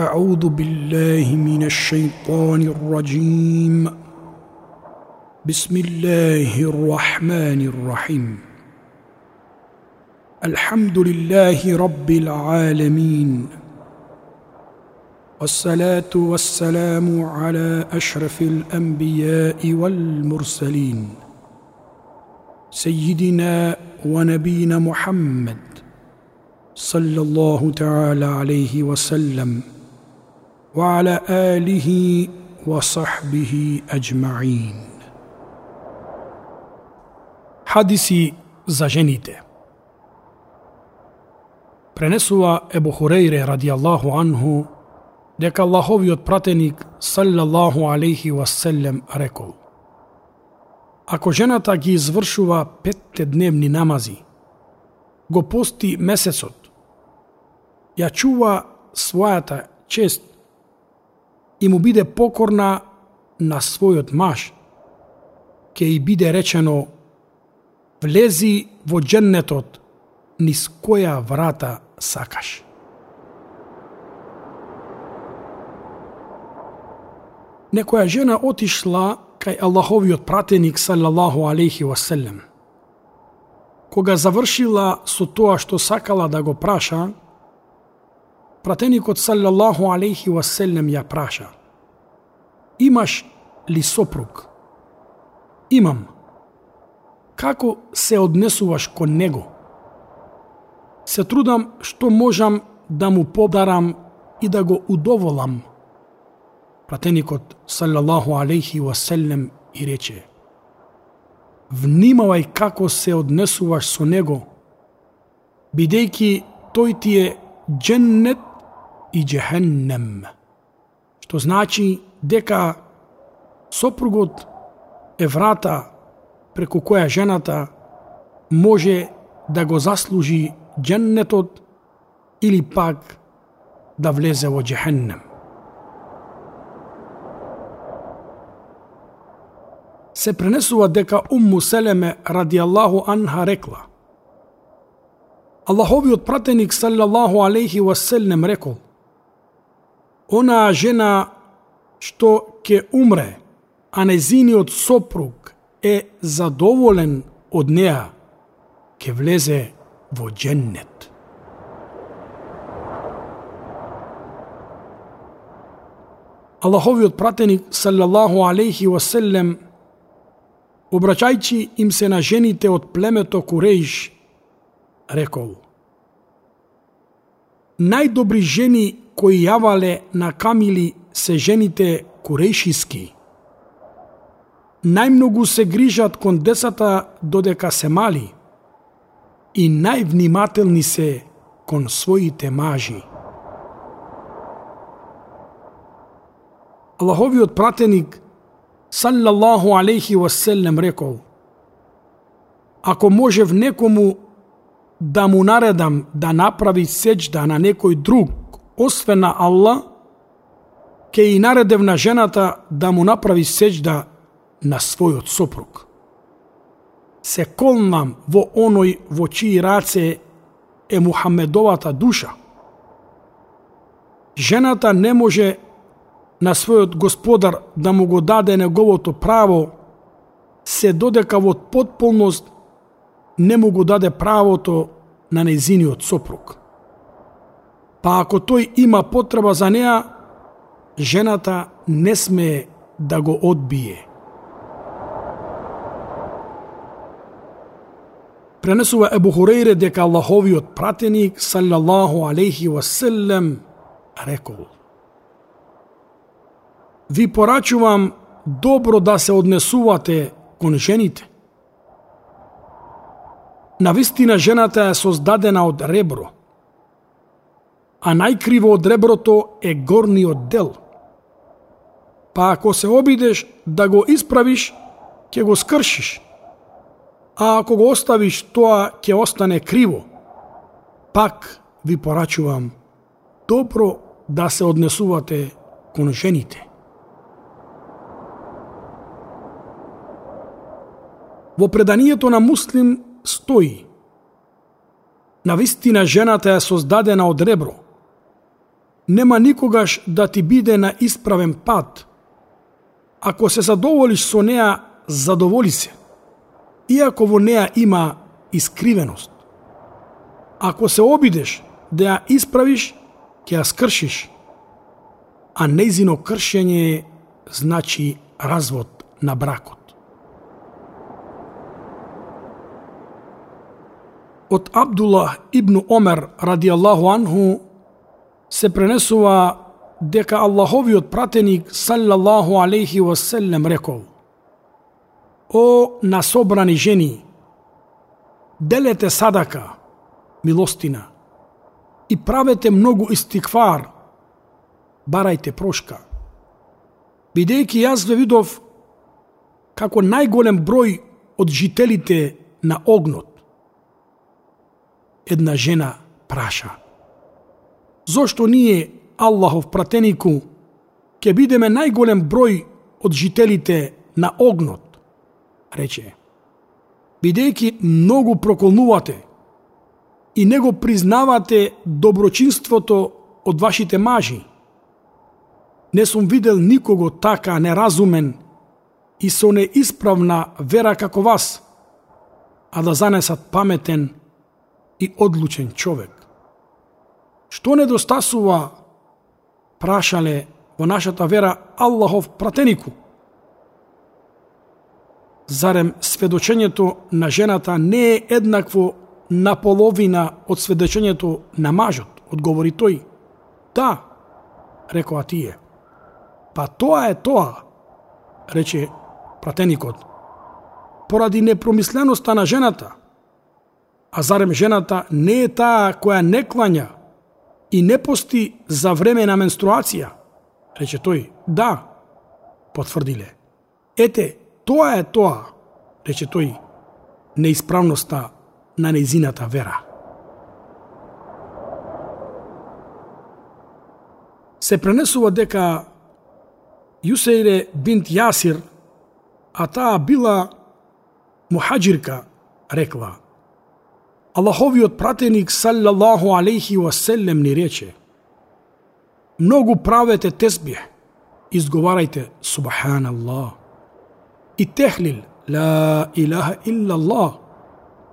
أعوذ بالله من الشيطان الرجيم. بسم الله الرحمن الرحيم. الحمد لله رب العالمين. والصلاة والسلام على أشرف الأنبياء والمرسلين. سيدنا ونبينا محمد صلى الله تعالى عليه وسلم. وعلى آله وصحبه أجمعين حديثي زجنيته Пренесува Ебу Хурейре радијаллаху анху дека Аллаховиот пратеник саллаллаху алейхи васелем рекол Ако жената ги извршува петте дневни намази, го пости месецот, ја чува својата чест и му биде покорна на својот маж, ке и биде речено влези во дженнетот низ која врата сакаш. Некоја жена отишла кај Аллаховиот пратеник салаллаху алейхи васелем. Кога завршила со тоа што сакала да го праша, пратеникот салјаллаху алейхи васелем ја праша. Имаш ли сопруг? Имам. Како се однесуваш кон него? Се трудам што можам да му подарам и да го удоволам – Пратеникот салјаллаху алейхи васелем и рече Внимавај како се однесуваш со него, бидејќи тој ти е дженнет и джехеннем. Што значи дека сопругот е врата преку која жената може да го заслужи дженнетот или пак да влезе во джехеннем. се пренесува дека Умму Селеме радијаллаху анха рекла Аллаховиот пратеник саллаллаху алейхи васелем рекол Онаа жена што ќе умре, а незиниот сопруг е задоволен од неа, ќе влезе во дженнет. Аллаховиот пратеник саллаллаху алейхи васелем обраќајќи им се на жените од племето Куреиш, рекол Најдобри жени кои јавале на камили се жените курешиски. Најмногу се грижат кон децата додека се мали и највнимателни се кон своите мажи. Аллаховиот пратеник саллаллаху алейхи васелем рекол Ако може в некому да му наредам да направи сечда на некој друг, освен на Аллах, ке и наредев на жената да му направи сеќда на својот сопруг. Се колнам во оној во чии раце е Мухамедовата душа. Жената не може на својот господар да му го даде неговото право, се додека во потполност не му го даде правото на незиниот сопруг. Па ако тој има потреба за неа, жената не смее да го одбие. Пренесува Ебу Хурейре дека Аллаховиот пратеник, саллаллаху алейхи васелем, рекол – ви порачувам добро да се однесувате кон жените. Навистина жената е создадена од ребро, а најкриво од реброто е горниот дел. Па ако се обидеш да го исправиш, ќе го скршиш. А ако го оставиш, тоа ќе остане криво. Пак ви порачувам добро да се однесувате кон жените. Во преданието на Муслим стои На вистина жената е создадена од ребро, нема никогаш да ти биде на исправен пат. Ако се задоволиш со неа, задоволи се. Иако во неа има искривеност. Ако се обидеш да ја исправиш, ќе ја скршиш. А нејзино кршење значи развод на бракот. Од Абдуллах ибн Омер ради Аллаху анху се пренесува дека Аллаховиот пратеник саллаллаху алейхи васелем рекол О насобрани жени, делете садака, милостина, и правете многу истиквар, барајте прошка. Бидејќи јас ве видов како најголем број од жителите на огнот. Една жена праша – зошто ние, Аллахов пратенику, ќе бидеме најголем број од жителите на огнот, рече. Бидејќи многу проколнувате и не го признавате доброчинството од вашите мажи, не сум видел никого така неразумен и со неисправна вера како вас, а да занесат паметен и одлучен човек. Што недостасува, прашале во нашата вера Аллахов пратенику? Зарем сведочењето на жената не е еднакво на половина од сведочењето на мажот, одговори тој. Да, рекоа тие. Па тоа е тоа, рече пратеникот. Поради непромисленоста на жената. А зарем жената не е таа која не клања, и не пости за време на менструација? Рече тој, да, потврдиле. Ете, тоа е тоа, рече тој, неисправноста на неизината вера. Се пренесува дека Јусејре бинт Јасир, а таа била мухаджирка, рекла – Аллаховиот пратеник саллаллаху алейхи васелем ни рече Многу правете тесбих, изговарајте Субханаллах и техлил ла илаха иллаллах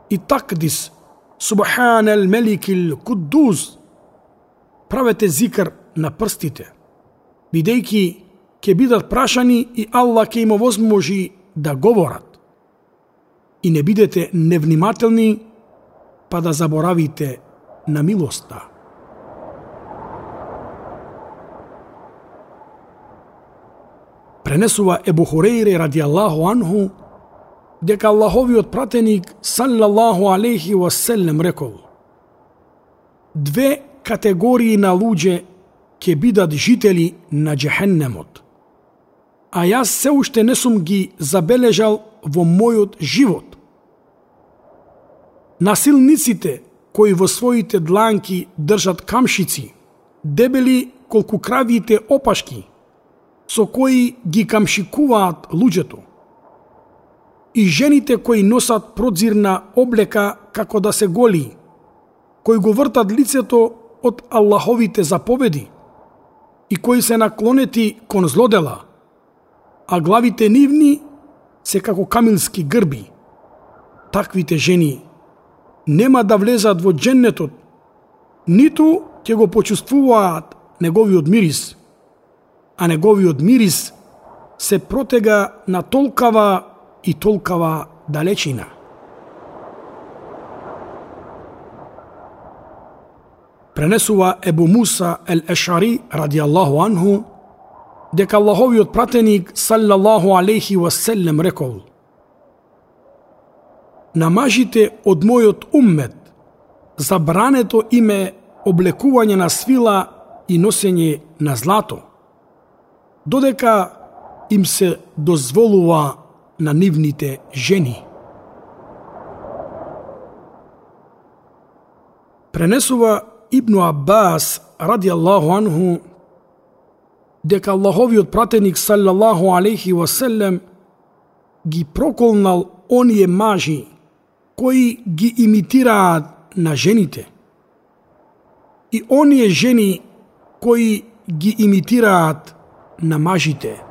и такдис Субханал меликил куддуз правете зикр на прстите бидејќи ќе бидат прашани и Аллах ќе им овозможи да говорат. И не бидете невнимателни па да заборавите на милоста. Пренесува Ебу Хурейре ради Аллаху анху дека Аллаховиот пратеник саллаллаху алейхи васелем рекол Две категории на луѓе ќе бидат жители на джехеннемот. А јас се уште не сум ги забележал во мојот живот Насилниците кои во своите дланки држат камшици, дебели колку кравите опашки, со кои ги камшикуваат луѓето. И жените кои носат продзирна облека како да се голи, кои го вртат лицето од Аллаховите заповеди и кои се наклонети кон злодела, а главите нивни се како камилски грби. Таквите жени нема да влезат во дженнетот, ниту ќе го почувствуваат неговиот мирис, а неговиот мирис се протега на толкава и толкава далечина. Пренесува Ебу Муса ел Ешари ради Аллаху анху дека Аллаховиот пратеник саллаллаху алейхи васелем рекол – на мажите од мојот уммет, забрането име облекување на свила и носење на злато, додека им се дозволува на нивните жени. Пренесува Ибну Аббас ради Аллаху анху дека Аллаховиот пратеник саллаллаху алейхи васелем ги проколнал оние мажи кои ги имитираат на жените. И оние жени кои ги имитираат на мажите.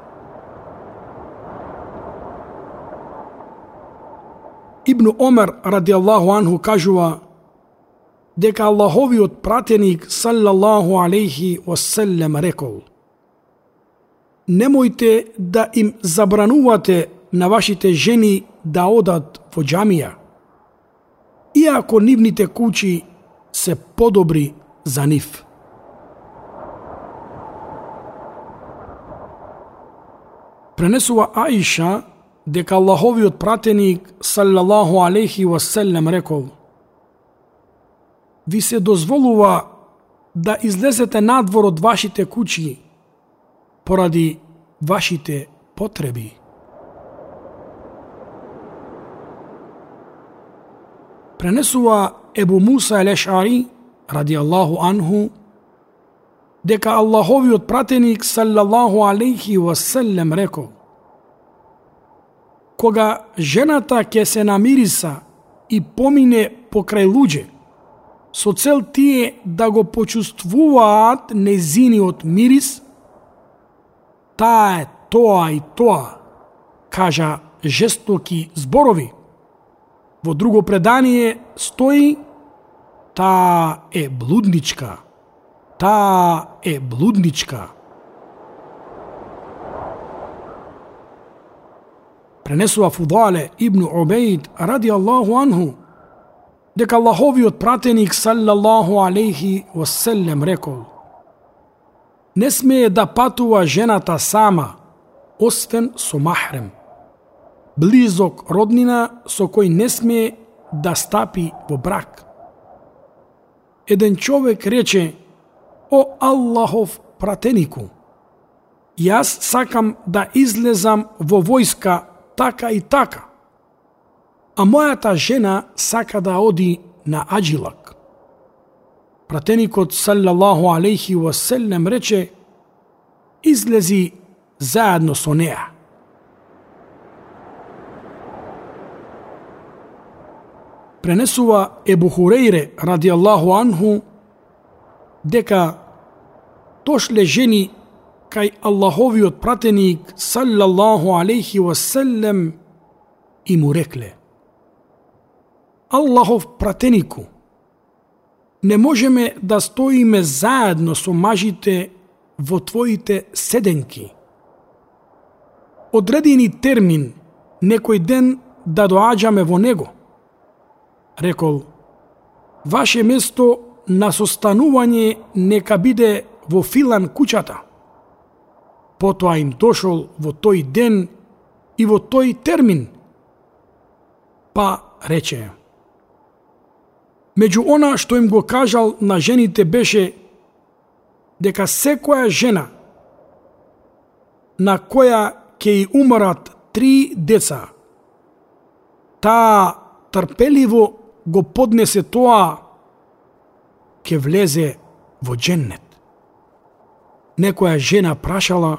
Ибн Омер ради Аллаху анху кажува дека Аллаховиот пратеник саллаллаху алейхи васелем рекол Немојте да им забранувате на вашите жени да одат во џамија, иако нивните кучи се подобри за нив. Пренесува Аиша дека Аллаховиот пратеник саллаллаху алейхи васелем рекол Ви се дозволува да излезете надвор од вашите кучи поради вашите потреби. Пренесува Ебу Муса Елешари, ради Аллаху анху, дека Аллаховиот пратеник саллаллаху алейхи васелем рекол Кога жената ќе се намириса и помине покрај луѓе, со цел тие да го почувствуваат незиниот мирис, таа е тоа и тоа, кажа жестоки зборови. Во друго предание стои таа е блудничка, таа е блудничка. Пренесува Фудале ибн Убейд ради Аллаху анху, дека Аллаховиот пратеник саллаллаху алейхи васелем рекол Не смее да патува жената сама, освен со махрем. Близок роднина со кој не смее да стапи во брак. Еден човек рече, О Аллахов пратенику, јас сакам да излезам во војска така и така, а мојата жена сака да оди на Аджилак. Пратеникот саллаллаху алейхи васелем рече излези заедно со неа. Пренесува Ебу Хурейре ради Аллаху анху дека тошле жени кај Аллаховиот пратеник саллаллаху алейхи васелем и му рекле Аллахов пратенику не можеме да стоиме заедно со мажите во твоите седенки. Одреди ни термин некој ден да доаѓаме во него. Рекол, ваше место на состанување нека биде во Филан куќата. Потоа им дошол во тој ден и во тој термин. Па рече, Меѓу она што им го кажал на жените беше дека секоја жена на која ќе и умрат три деца, таа трпеливо го поднесе тоа, ќе влезе во дженнет. Некоја жена прашала,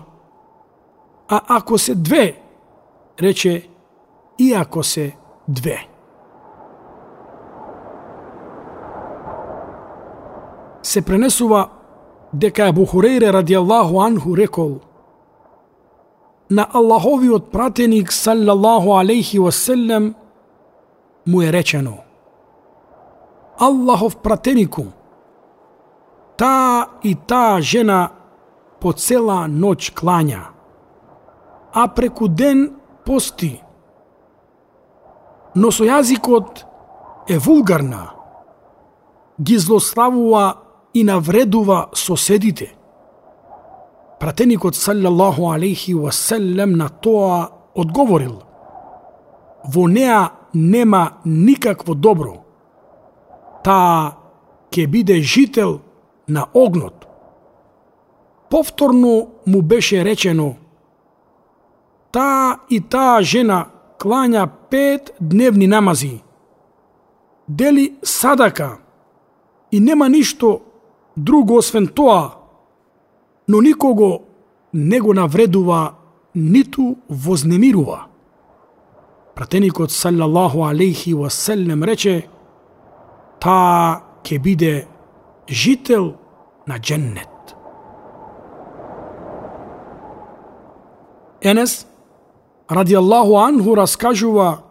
а ако се две, рече, и ако се две. се пренесува дека Бухурейр ради Аллаху анху рекол на Аллаховиот пратеник саллаллаху алейхи васелем му е речено Аллахов пратенику таа и таа жена по цела ноќ клања а преку ден пости но со јазикот е вулгарна ги злославува и навредува соседите. Пратеникот саллаллаху алейхи васелем на тоа одговорил Во неа нема никакво добро. Таа ќе биде жител на огнот. Повторно му беше речено Таа и таа жена клања пет дневни намази. Дели садака и нема ништо друго освен тоа, но никого не го навредува, ниту вознемирува. Пратеникот саллаллаху алейхи васелем рече, таа ќе биде жител на дженнет. Енес, ради Аллаху Анху, раскажува,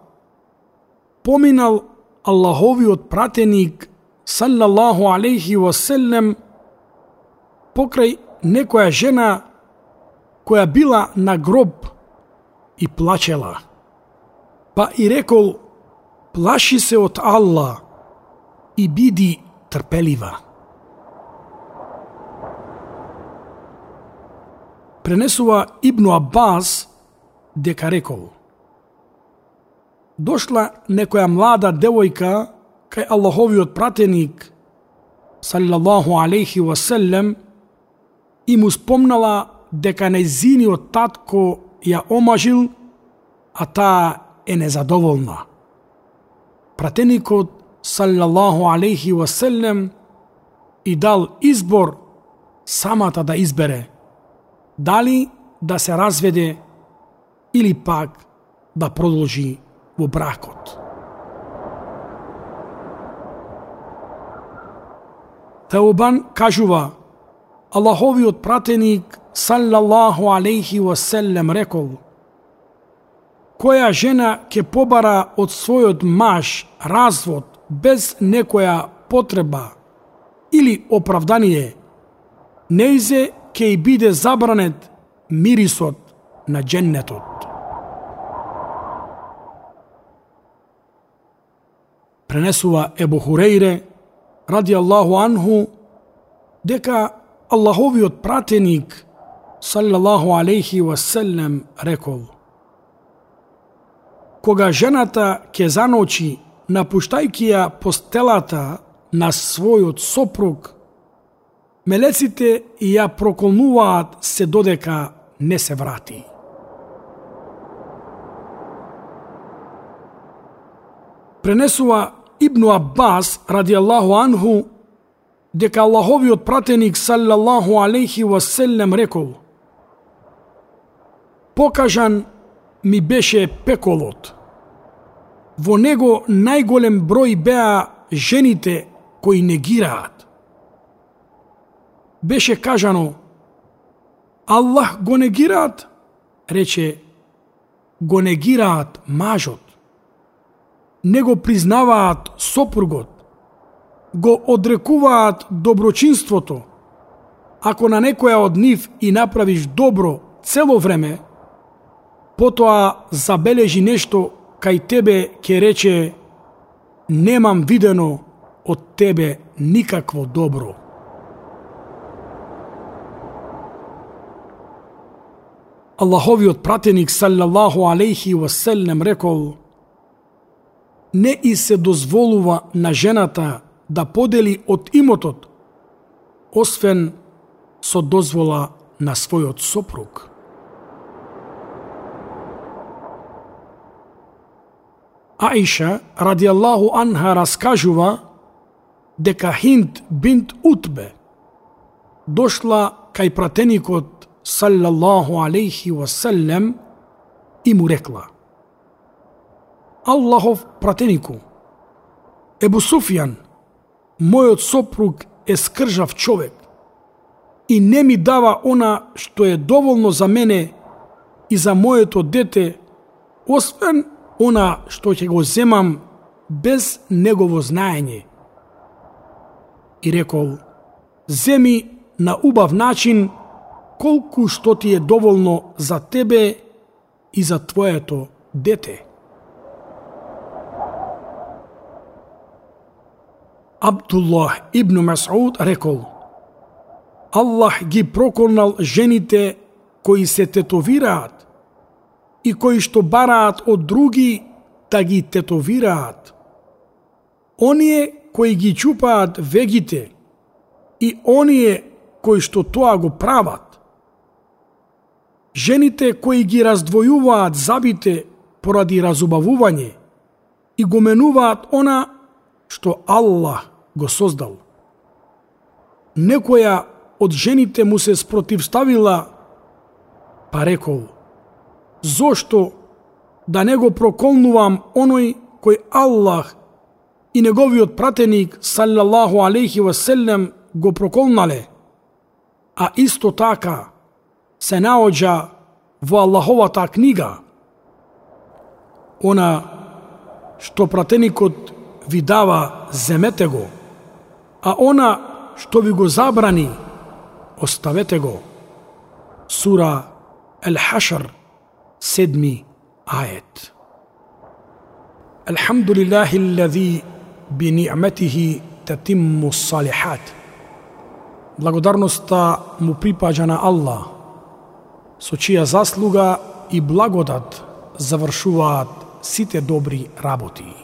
поминал Аллаховиот пратеник, салаллаху алейхи васелем, покрај некоја жена која била на гроб и плачела. Па и рекол, плаши се од Аллах, и биди трпелива. Пренесува Ибну Аббас дека рекол Дошла некоја млада девојка кај Аллаховиот пратеник саллаллаху алейхи васелем и му спомнала дека незиниот татко ја омажил, а таа е незадоволна. Пратеникот саллаллаху алейхи васелем и дал избор самата да избере дали да се разведе или пак да продолжи во бракот. Теобан кажува Аллаховиот пратеник саллаллаху алейхи васелем рекол Која жена ќе побара од својот маж развод без некоја потреба или оправдание, неизе ќе и биде забранет мирисот на дженнетот. Пренесува Ебу Хурейре, ради Аллаху анху, дека Аллаховиот пратеник, саллаллаху алейхи васелем, рекол Кога жената ќе заночи напуштајќи ја постелата на својот сопруг, мелеците ја проколнуваат се додека не се врати. Пренесува Ибну Аббас, ради Аллаху анху, дека Аллаховиот пратеник, саллаллаху алейхи васелем, рекол Покажан ми беше пеколот, Во него најголем број беа жените кои негираат. Беше кажано, Аллах го негираат, рече, го негираат мажот. Не го признаваат сопругот, го одрекуваат доброчинството. Ако на некоја од нив и направиш добро цело време, потоа забележи нешто кај тебе ќе рече немам видено од тебе никакво добро. Аллаховиот пратеник саллаллаху алейхи васелнем рекол Не и се дозволува на жената да подели од имотот, освен со дозвола на својот сопруг. Аиша, ради Аллаху анха, раскажува дека Хинд бинт Утбе дошла кај пратеникот саллаллаху алейхи васелем и му рекла Аллахов пратенику, Ебу Суфјан, мојот сопруг е скржав човек и не ми дава она што е доволно за мене и за моето дете, освен она што ќе го земам без негово знаење. И рекол, земи на убав начин колку што ти е доволно за тебе и за твоето дете. Абдуллах ибн Масуд рекол, Аллах ги проконал жените кои се тетовираат и кои што бараат од други да ги тетовираат. Оние кои ги чупаат вегите и оние кои што тоа го прават. Жените кои ги раздвојуваат забите поради разубавување и го менуваат она што Аллах го создал. Некоја од жените му се спротивставила, па рекол, зошто да не го проколнувам оној кој Аллах и неговиот пратеник саллаллаху алейхи васелем го проколнале, а исто така се наоѓа во Аллаховата книга, она што пратеникот ви дава, земете го, а она што ви го забрани, оставете го. Сура ел-Хашр седми ајет. Алхамдулиллахи лази би ни'метихи татимму салихат. Благодарноста му припаѓа на Аллах, со чија заслуга и благодат завршуваат сите добри работи.